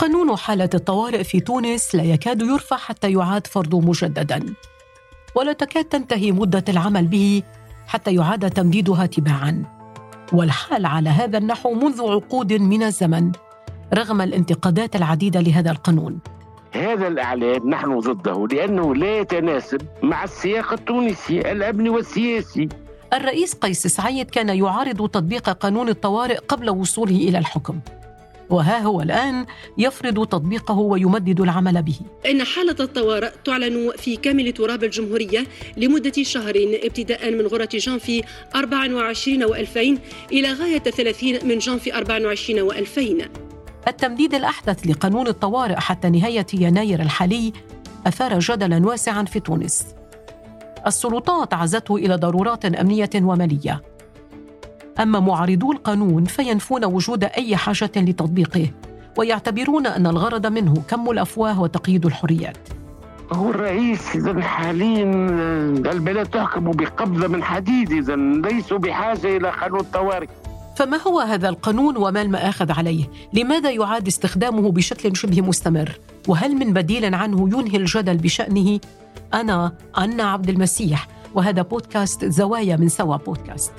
قانون حالة الطوارئ في تونس لا يكاد يرفع حتى يعاد فرضه مجددا. ولا تكاد تنتهي مدة العمل به حتى يعاد تمديدها تباعا. والحال على هذا النحو منذ عقود من الزمن رغم الانتقادات العديدة لهذا القانون. هذا الإعلان نحن ضده لأنه لا يتناسب مع السياق التونسي الأمني والسياسي. الرئيس قيس سعيد كان يعارض تطبيق قانون الطوارئ قبل وصوله إلى الحكم. وها هو الآن يفرض تطبيقه ويمدد العمل به. إن حالة الطوارئ تعلن في كامل تراب الجمهورية لمدة شهرين ابتداء من غرة جانفي 24 و2000 إلى غاية 30 من جانفي 24 و2000 التمديد الأحدث لقانون الطوارئ حتى نهاية يناير الحالي أثار جدلا واسعا في تونس. السلطات عزته إلى ضرورات أمنية ومالية. أما معارضو القانون فينفون وجود أي حاجة لتطبيقه ويعتبرون أن الغرض منه كم الأفواه وتقييد الحريات هو الرئيس إذا حاليا البلاد تحكم بقبضة من حديد إذا ليسوا بحاجة إلى قانون طوارئ فما هو هذا القانون وما المآخذ عليه؟ لماذا يعاد استخدامه بشكل شبه مستمر؟ وهل من بديل عنه ينهي الجدل بشأنه؟ أنا أنا عبد المسيح وهذا بودكاست زوايا من سوا بودكاست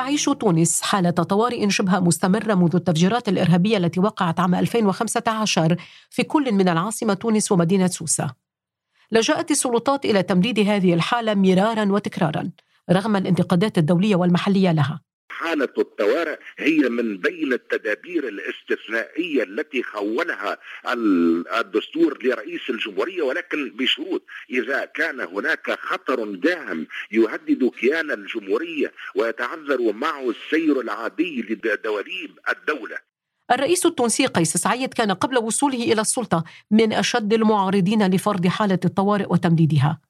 تعيش تونس حالة طوارئ شبه مستمرة منذ التفجيرات الإرهابية التي وقعت عام 2015 في كل من العاصمة تونس ومدينة سوسة. لجأت السلطات إلى تمديد هذه الحالة مرارا وتكرارا رغم الانتقادات الدولية والمحلية لها. حالة الطوارئ هي من بين التدابير الاستثنائية التي خولها الدستور لرئيس الجمهورية ولكن بشروط. إذا كان هناك خطر داهم يهدد كيان الجمهورية ويتعذر معه السير العادي لدواليب الدولة. الرئيس التونسي قيس سعيد كان قبل وصوله إلى السلطة من أشد المعارضين لفرض حالة الطوارئ وتمديدها.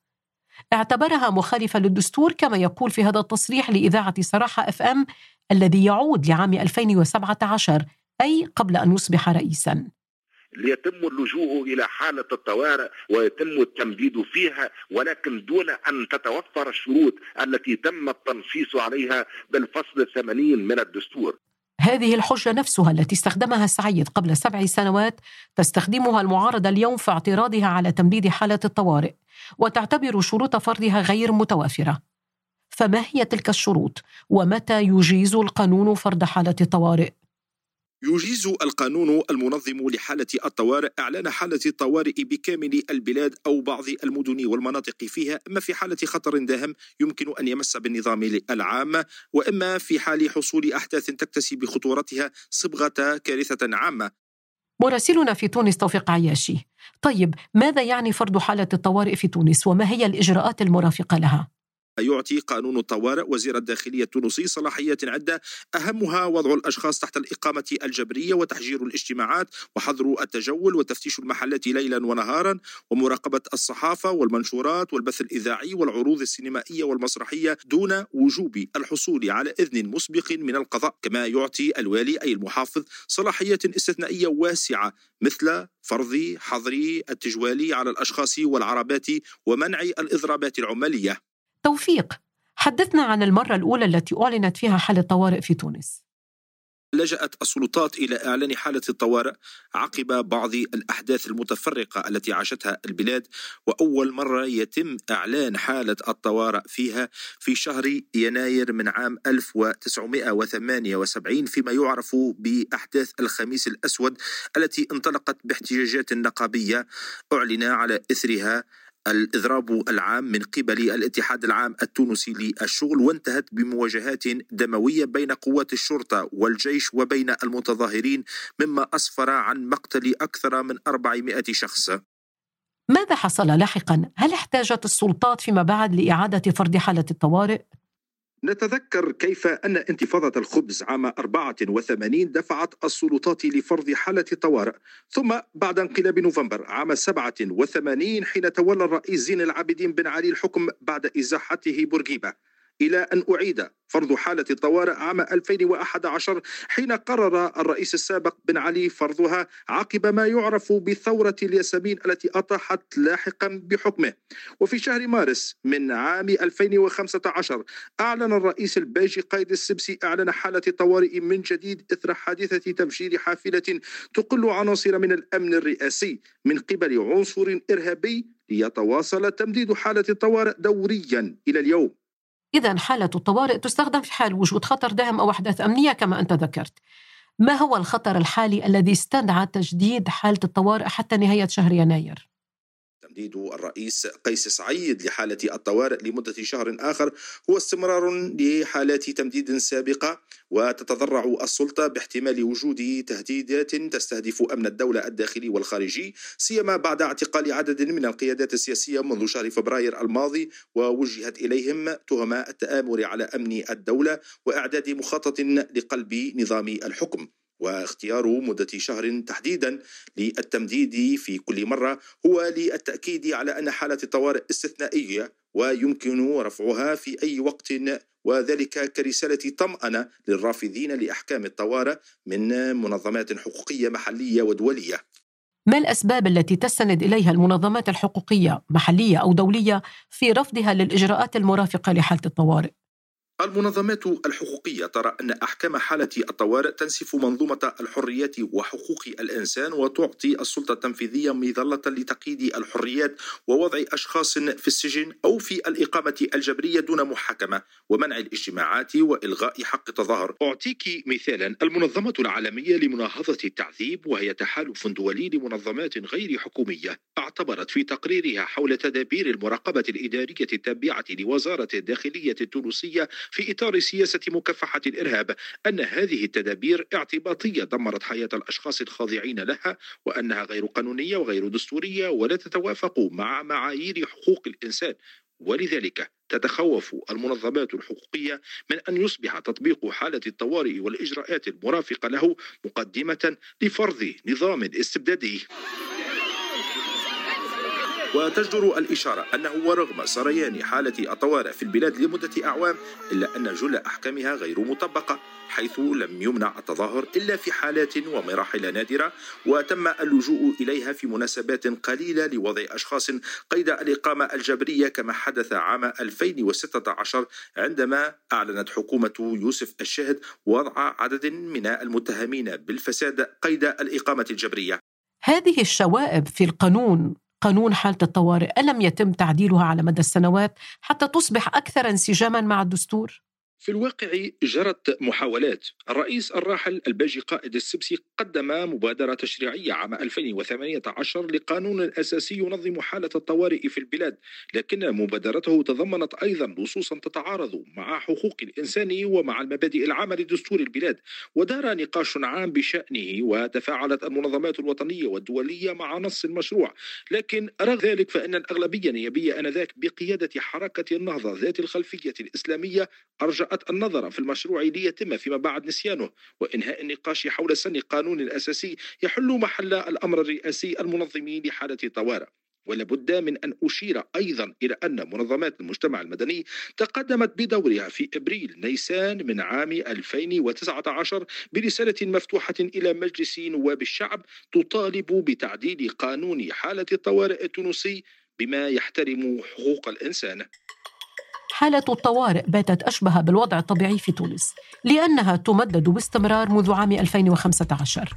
اعتبرها مخالفة للدستور كما يقول في هذا التصريح لإذاعة صراحة أف إم الذي يعود لعام 2017 أي قبل أن يصبح رئيسا ليتم اللجوء إلى حالة الطوارئ ويتم التمديد فيها ولكن دون أن تتوفر الشروط التي تم التنصيص عليها بالفصل الثمانين من الدستور. هذه الحجة نفسها التي استخدمها سعيد قبل سبع سنوات تستخدمها المعارضة اليوم في اعتراضها على تمديد حالة الطوارئ وتعتبر شروط فرضها غير متوافرة. فما هي تلك الشروط؟ ومتى يجيز القانون فرض حالة الطوارئ؟ يجيز القانون المنظم لحالة الطوارئ إعلان حالة الطوارئ بكامل البلاد أو بعض المدن والمناطق فيها. إما في حالة خطر داهم يمكن أن يمس بالنظام العام. وإما في حال حصول أحداث تكتسي بخطورتها صبغة كارثة عامة. مراسلنا في تونس توفيق عياشي طيب ماذا يعني فرض حالة الطوارئ في تونس وما هي الإجراءات المرافقة لها؟ يعطي قانون الطوارئ. وزير الداخلية التونسي صلاحيات عدة. أهمها وضع الأشخاص تحت الإقامة الجبرية وتحجير الاجتماعات وحظر التجول وتفتيش المحلات ليلا ونهارا ومراقبة الصحافة والمنشورات والبث الإذاعي والعروض السينمائية والمسرحية دون وجوب الحصول على إذن مسبق من القضاء. كما يعطي الوالي أي المحافظ صلاحية استثنائية واسعة مثل فرض حظر التجوال على الأشخاص والعربات ومنع الإضرابات العمالية. توفيق حدثنا عن المرة الأولى التي أعلنت فيها حالة طوارئ في تونس. لجأت السلطات إلى إعلان حالة الطوارئ عقب بعض الأحداث المتفرقة التي عاشتها البلاد وأول مرة يتم إعلان حالة الطوارئ فيها في شهر يناير من عام 1978 فيما يعرف بأحداث الخميس الأسود التي انطلقت باحتجاجات نقابية أعلن على إثرها الإضراب العام من قبل الاتحاد العام التونسي للشغل وانتهت بمواجهات دموية بين قوات الشرطة والجيش وبين المتظاهرين مما أسفر عن مقتل أكثر من 400 شخص ماذا حصل لاحقا؟ هل احتاجت السلطات فيما بعد لإعادة فرض حالة الطوارئ؟ نتذكر كيف أن انتفاضة الخبز عام 84 دفعت السلطات لفرض حالة طوارئ ثم بعد انقلاب نوفمبر عام 87 حين تولى الرئيس زين العابدين بن علي الحكم بعد إزاحته بورقيبة. إلى أن أعيد فرض حالة الطوارئ عام 2011 حين قرر الرئيس السابق بن علي فرضها عقب ما يعرف بثورة الياسمين التي أطاحت لاحقا بحكمه. وفي شهر مارس من عام 2015 أعلن الرئيس الباجي قائد السبسي أعلن حالة الطوارئ من جديد إثر حادثة تفجير حافلة تقل عناصر من الأمن الرئاسي من قبل عنصر إرهابي ليتواصل تمديد حالة الطوارئ دوريا إلى اليوم. إذا حالة الطوارئ تستخدم في حال وجود خطر داهم أو أحداث أمنية كما أنت ذكرت. ما هو الخطر الحالي الذي استدعى تجديد حالة الطوارئ حتى نهاية شهر يناير؟ تمديد الرئيس قيس سعيد لحالة الطوارئ لمدة شهر آخر. هو استمرار لحالات تمديد سابقة وتتضرع السلطة باحتمال وجود تهديدات تستهدف أمن الدولة الداخلي والخارجي سيما بعد اعتقال عدد من القيادات السياسية منذ شهر فبراير الماضي ووجهت إليهم تهم التآمر على أمن الدولة وإعداد مخطط لقلب نظام الحكم. واختيار مدة شهر تحديدا للتمديد في كل مرة هو للتأكيد على أن حالة الطوارئ استثنائية ويمكن رفعها في أي وقت وذلك كرسالة طمأنة للرافضين لأحكام الطوارئ من منظمات حقوقية محلية ودولية ما الأسباب التي تستند إليها المنظمات الحقوقية محلية أو دولية في رفضها للإجراءات المرافقة لحالة الطوارئ؟ المنظمات الحقوقية ترى أن أحكام حالة الطوارئ تنسف منظومة الحريات وحقوق الإنسان وتعطي السلطة التنفيذية مظلة لتقييد الحريات ووضع أشخاص في السجن أو في الإقامة الجبرية دون محاكمة ومنع الاجتماعات وإلغاء حق التظاهر أعطيك مثالا المنظمة العالمية لمناهضة التعذيب وهي تحالف دولي لمنظمات غير حكومية اعتبرت في تقريرها حول تدابير المراقبة الإدارية التابعة لوزارة الداخلية التونسية في إطار سياسة مكافحة الإرهاب أن هذه التدابير اعتباطية دمرت حياة الأشخاص الخاضعين لها وأنها غير قانونية وغير دستورية ولا تتوافق مع معايير حقوق الإنسان. ولذلك تتخوف المنظمات الحقوقية من أن يصبح تطبيق حالة الطوارئ والإجراءات المرافقة له مقدمة لفرض نظام استبدادي. وتجدر الإشارة أنه ورغم سريان حالة الطوارئ في البلاد لمدة أعوام إلا أن جل أحكامها غير مطبقة حيث لم يمنع التظاهر إلا في حالات ومراحل نادرة وتم اللجوء إليها في مناسبات قليلة لوضع أشخاص قيد الإقامة الجبرية كما حدث عام 2016 عندما أعلنت حكومة يوسف الشاهد وضع عدد من المتهمين بالفساد قيد الإقامة الجبرية. هذه الشوائب في القانون قانون حالة الطوارئ ألم يتم تعديلها على مدى السنوات حتى تصبح أكثر انسجاما مع الدستور؟ في الواقع جرت محاولات. الرئيس الراحل الباجي قائد السبسي قدم مبادرة تشريعية عام 2018 لقانون أساسي ينظم حالة الطوارئ في البلاد لكن مبادرته تضمنت أيضا نصوصا تتعارض مع حقوق الإنسان ومع المبادئ العامة لدستور البلاد ودار نقاش عام بشأنه وتفاعلت المنظمات الوطنية والدولية مع نص المشروع. لكن رغم ذلك فإن الأغلبية النيابية آنذاك بقيادة حركة النهضة ذات الخلفية الإسلامية أرجع النظر في المشروع ليتم فيما بعد نسيانه وإنهاء النقاش حول سن قانون أساسي يحل محل الأمر الرئاسي المنظم لحالة الطوارئ ولابد من أن أشير أيضا إلى أن منظمات المجتمع المدني تقدمت بدورها في إبريل نيسان من عام 2019 برسالة مفتوحة إلى مجلس نواب الشعب تطالب بتعديل قانون حالة الطوارئ التونسي بما يحترم حقوق الإنسان. حالة الطوارئ باتت أشبه بالوضع الطبيعي في تونس لأنها تمدد باستمرار منذ عام 2015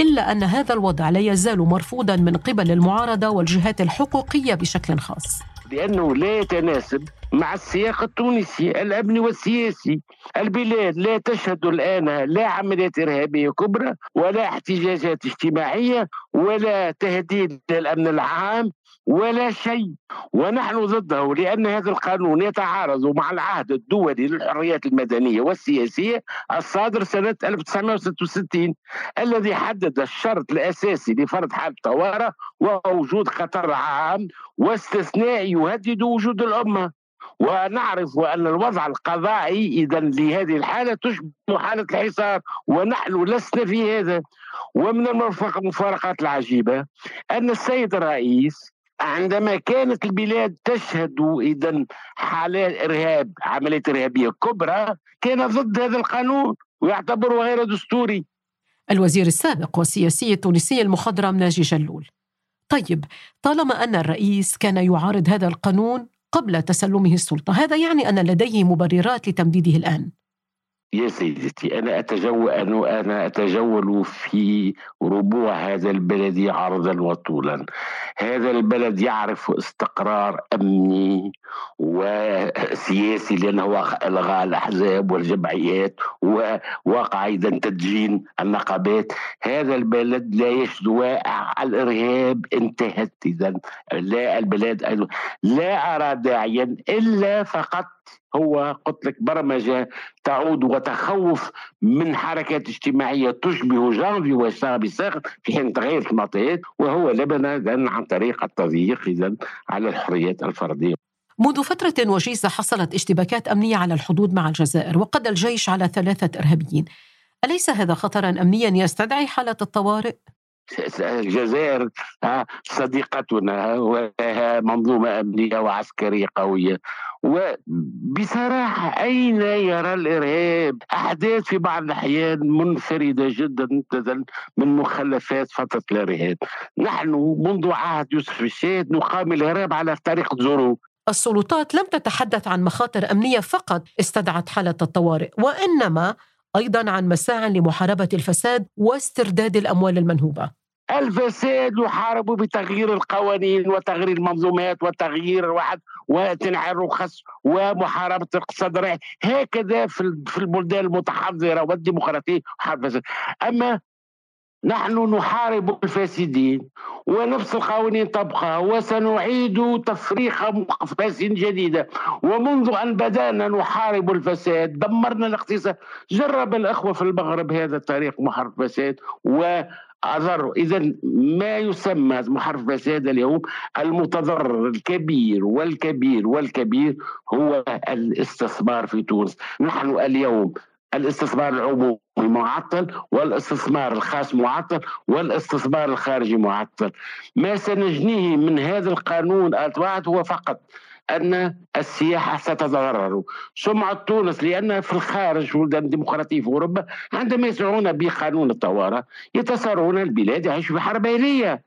إلا أن هذا الوضع لا يزال مرفوضا من قبل المعارضة والجهات الحقوقية بشكل خاص. لأنه لا يتناسب مع السياق التونسي الأمني والسياسي. البلاد لا تشهد الآن لا عمليات إرهابية كبرى ولا احتجاجات اجتماعية ولا تهديد للأمن العام ولا شيء. ونحن ضده لأن هذا القانون يتعارض مع العهد الدولي للحريات المدنية والسياسية الصادر سنة 1966 الذي حدد الشرط الأساسي لفرض حالة طوارئ ووجود خطر عام واستثناء يهدد وجود الأمة. ونعرف أن الوضع القضائي إذا لهذه الحالة تشبه حالة الحصار ونحن لسنا في هذا. ومن المفارقات العجيبة أن السيد الرئيس عندما كانت البلاد تشهد إذا حالات إرهاب عمليات إرهابية كبرى كان ضد هذا القانون ويعتبره غير دستوري. الوزير السابق والسياسي التونسي المخضرم ناجي جلول. طيب طالما أن الرئيس كان يعارض هذا القانون قبل تسلمه السلطة هذا يعني أن لديه مبررات لتمديده الآن؟ يا سيدتي أنا أتجول أنا أتجول في ربوع هذا البلد عرضا وطولا. هذا البلد يعرف استقرار أمني وسياسي لأنه ألغى الأحزاب والجمعيات ووقع أيضا تدجين النقابات. هذا البلد لا يشد واقع الإرهاب انتهت إذا. لا البلاد لا أرى داعيا إلا فقط هو قلت لك برمجة تعود وتخوف من حركات اجتماعية تشبه جانفي والشعب الساخن في حين تغير المعطيات وهو لبنى عن طريق التضييق إذا على الحريات الفردية منذ فترة وجيزة حصلت اشتباكات أمنية على الحدود مع الجزائر وقضى الجيش على ثلاثة إرهابيين أليس هذا خطرا أمنيا يستدعي حالة الطوارئ؟ الجزائر صديقتنا ولها منظومة أمنية وعسكرية قوية. وبصراحة أين يرى الإرهاب؟ أحداث في بعض الأحيان منفردة جدا من مخلفات فترة الإرهاب. نحن منذ عهد يوسف الشاهد نقام الإرهاب على طريقة زورو. السلطات لم تتحدث عن مخاطر أمنية فقط استدعت حالة الطوارئ وإنما أيضا عن مساع لمحاربة الفساد واسترداد الأموال المنهوبة. الفساد يحارب بتغيير القوانين وتغيير المنظومات وتغيير واحد وتنعي الرخص ومحاربة الاقتصاد هكذا في البلدان المتحضرة والديمقراطية الفساد. أما نحن نحارب الفاسدين ونفس القوانين تبقى وسنعيد تفريخ فاسد جديدة ومنذ أن بدأنا نحارب الفساد دمرنا الاقتصاد. جرب الأخوة في المغرب هذا الطريق محارب الفساد. و أضر إذا ما يسمى محارب الفساد اليوم المتضرر الكبير والكبير والكبير هو الاستثمار في تونس. نحن اليوم الاستثمار العمومي معطل والاستثمار الخاص معطل والاستثمار الخارجي معطل. ما سنجنيه من هذا القانون الواحد هو فقط أن السياحة ستتضرر. سمعة تونس لأن في الخارج بلدان ديمقراطية في أوروبا عندما يسمعون بقانون الطوارئ يتصورون البلاد يعيش في حرب أهلية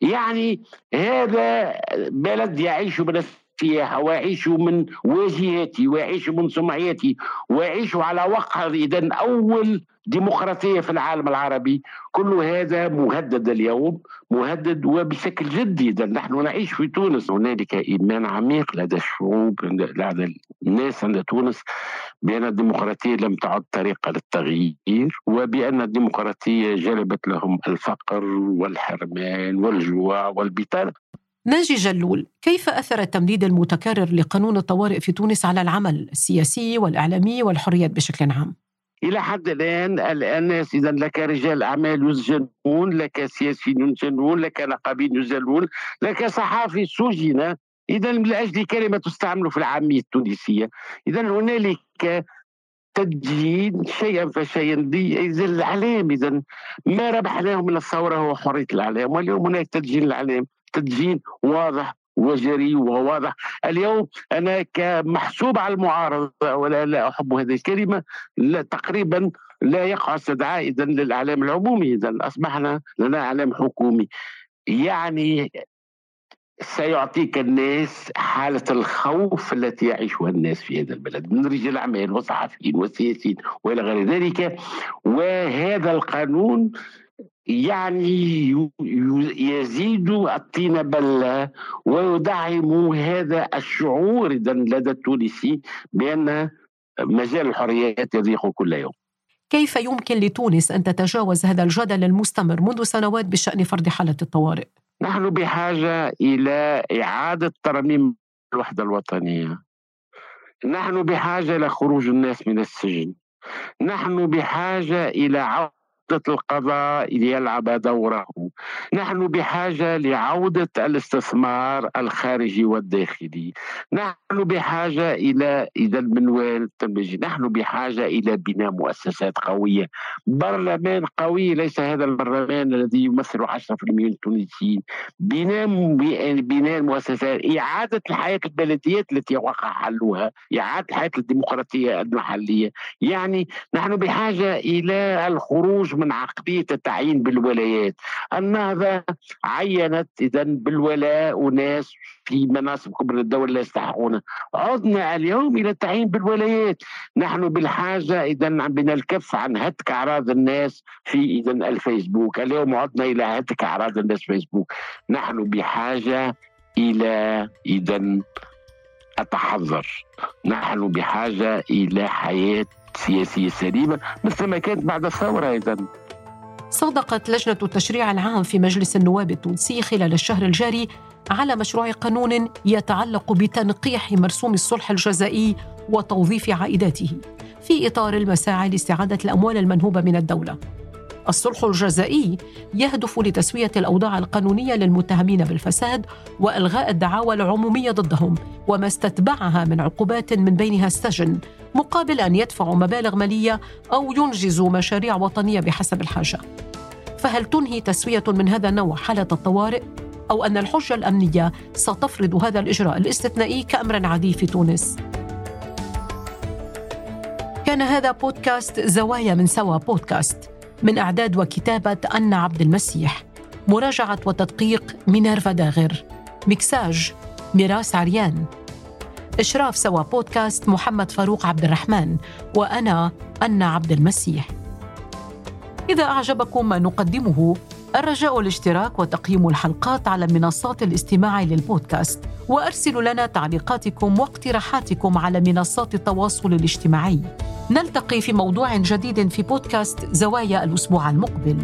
يعني هذا بلد يعيش من السياحة ويعيش من واجهاتي ويعيش من سمعيتي ويعيش على وقع إذا أول ديمقراطية في العالم العربي. كل هذا مهدد اليوم مهدد وبشكل جدي إذا. نحن نعيش في تونس هنالك إيمان عميق لدى الشعوب لدى الناس عند تونس بأن الديمقراطية لم تعد طريقة للتغيير وبأن الديمقراطية جلبت لهم الفقر والحرمان والجوع والبطالة. ناجي جلول كيف أثر التمديد المتكرر لقانون الطوارئ في تونس على العمل السياسي والإعلامي والحريات بشكل عام؟ إلى حد الآن الناس إذا لك رجال أعمال يسجنون لك سياسيين يسجنون لك نقابين يسجنون لك صحافي سجن. إذا من أجل كلمة تستعمل في العامية التونسية. إذا هنالك تدجين شيئا فشيئا اذا الاعلام إذا ما ربحناه من الثورة هو حرية الاعلام واليوم هناك تدجين الاعلام تدجين واضح وجري وواضح. اليوم أنا كمحسوب على المعارضة ولا لا أحب هذه الكلمة لا تقريبا لا يقع استدعاء إذا للإعلام العمومي. إذا أصبحنا لنا إعلام حكومي. يعني سيعطيك الناس حالة الخوف التي يعيشها الناس في هذا البلد من رجال أعمال وصحفيين وسياسيين وإلى غير ذلك. وهذا القانون يعني يزيد الطين بلة ويدعم هذا الشعور لدى التونسي بأن مجال الحريات يضيق كل يوم. كيف يمكن لتونس أن تتجاوز هذا الجدل المستمر منذ سنوات بشأن فرض حالة الطوارئ؟ نحن بحاجة إلى إعادة ترميم الوحدة الوطنية. نحن بحاجة لخروج الناس من السجن. نحن بحاجة إلى عودة القضاء ليلعب دوره. نحن بحاجة لعودة الاستثمار الخارجي والداخلي. نحن بحاجة إلى إذا المنوال التنمية نحن بحاجة إلى بناء مؤسسات قوية. برلمان قوي ليس هذا البرلمان الذي يمثل 10% من التونسيين. بناء بناء المؤسسات إعادة الحياة البلديات التي وقع حلها. إعادة الحياة الديمقراطية المحلية. يعني نحن بحاجة إلى الخروج من عقلية التعيين بالولايات. النهضة عينت إذا بالولاء أناس في مناصب كبرى الدولة لا يستحقون. عدنا اليوم إلى التعيين بالولايات. نحن بالحاجة إذا بنا الكف عن هتك أعراض الناس في إذا الفيسبوك. اليوم عدنا إلى هتك أعراض الناس في فيسبوك. نحن بحاجة إلى إذا أتحذر. نحن بحاجة إلى حياة سياسية سليمة مثل ما كانت بعد الثورة أيضا صادقت لجنة التشريع العام في مجلس النواب التونسي خلال الشهر الجاري على مشروع قانون يتعلق بتنقيح مرسوم الصلح الجزائي وتوظيف عائداته في إطار المساعي لاستعادة الأموال المنهوبة من الدولة. الصلح الجزائي يهدف لتسوية الأوضاع القانونية للمتهمين بالفساد وإلغاء الدعاوى العمومية ضدهم وما استتبعها من عقوبات من بينها السجن مقابل أن يدفعوا مبالغ مالية أو ينجزوا مشاريع وطنية بحسب الحاجة. فهل تنهي تسوية من هذا النوع حالة الطوارئ؟ أو أن الحجة الأمنية ستفرض هذا الإجراء الاستثنائي كأمر عادي في تونس؟ كان هذا بودكاست زوايا من سوا بودكاست من إعداد وكتابة أنا عبد المسيح. مراجعة وتدقيق مينيرفا داغر. مكساج ميراس عريان. إشراف سوا بودكاست محمد فاروق عبد الرحمن وأنا أنا عبد المسيح. إذا أعجبكم ما نقدمه الرجاء الاشتراك وتقييم الحلقات على منصات الاستماع للبودكاست. وأرسلوا لنا تعليقاتكم واقتراحاتكم على منصات التواصل الاجتماعي. نلتقي في موضوع جديد في بودكاست زوايا الأسبوع المقبل.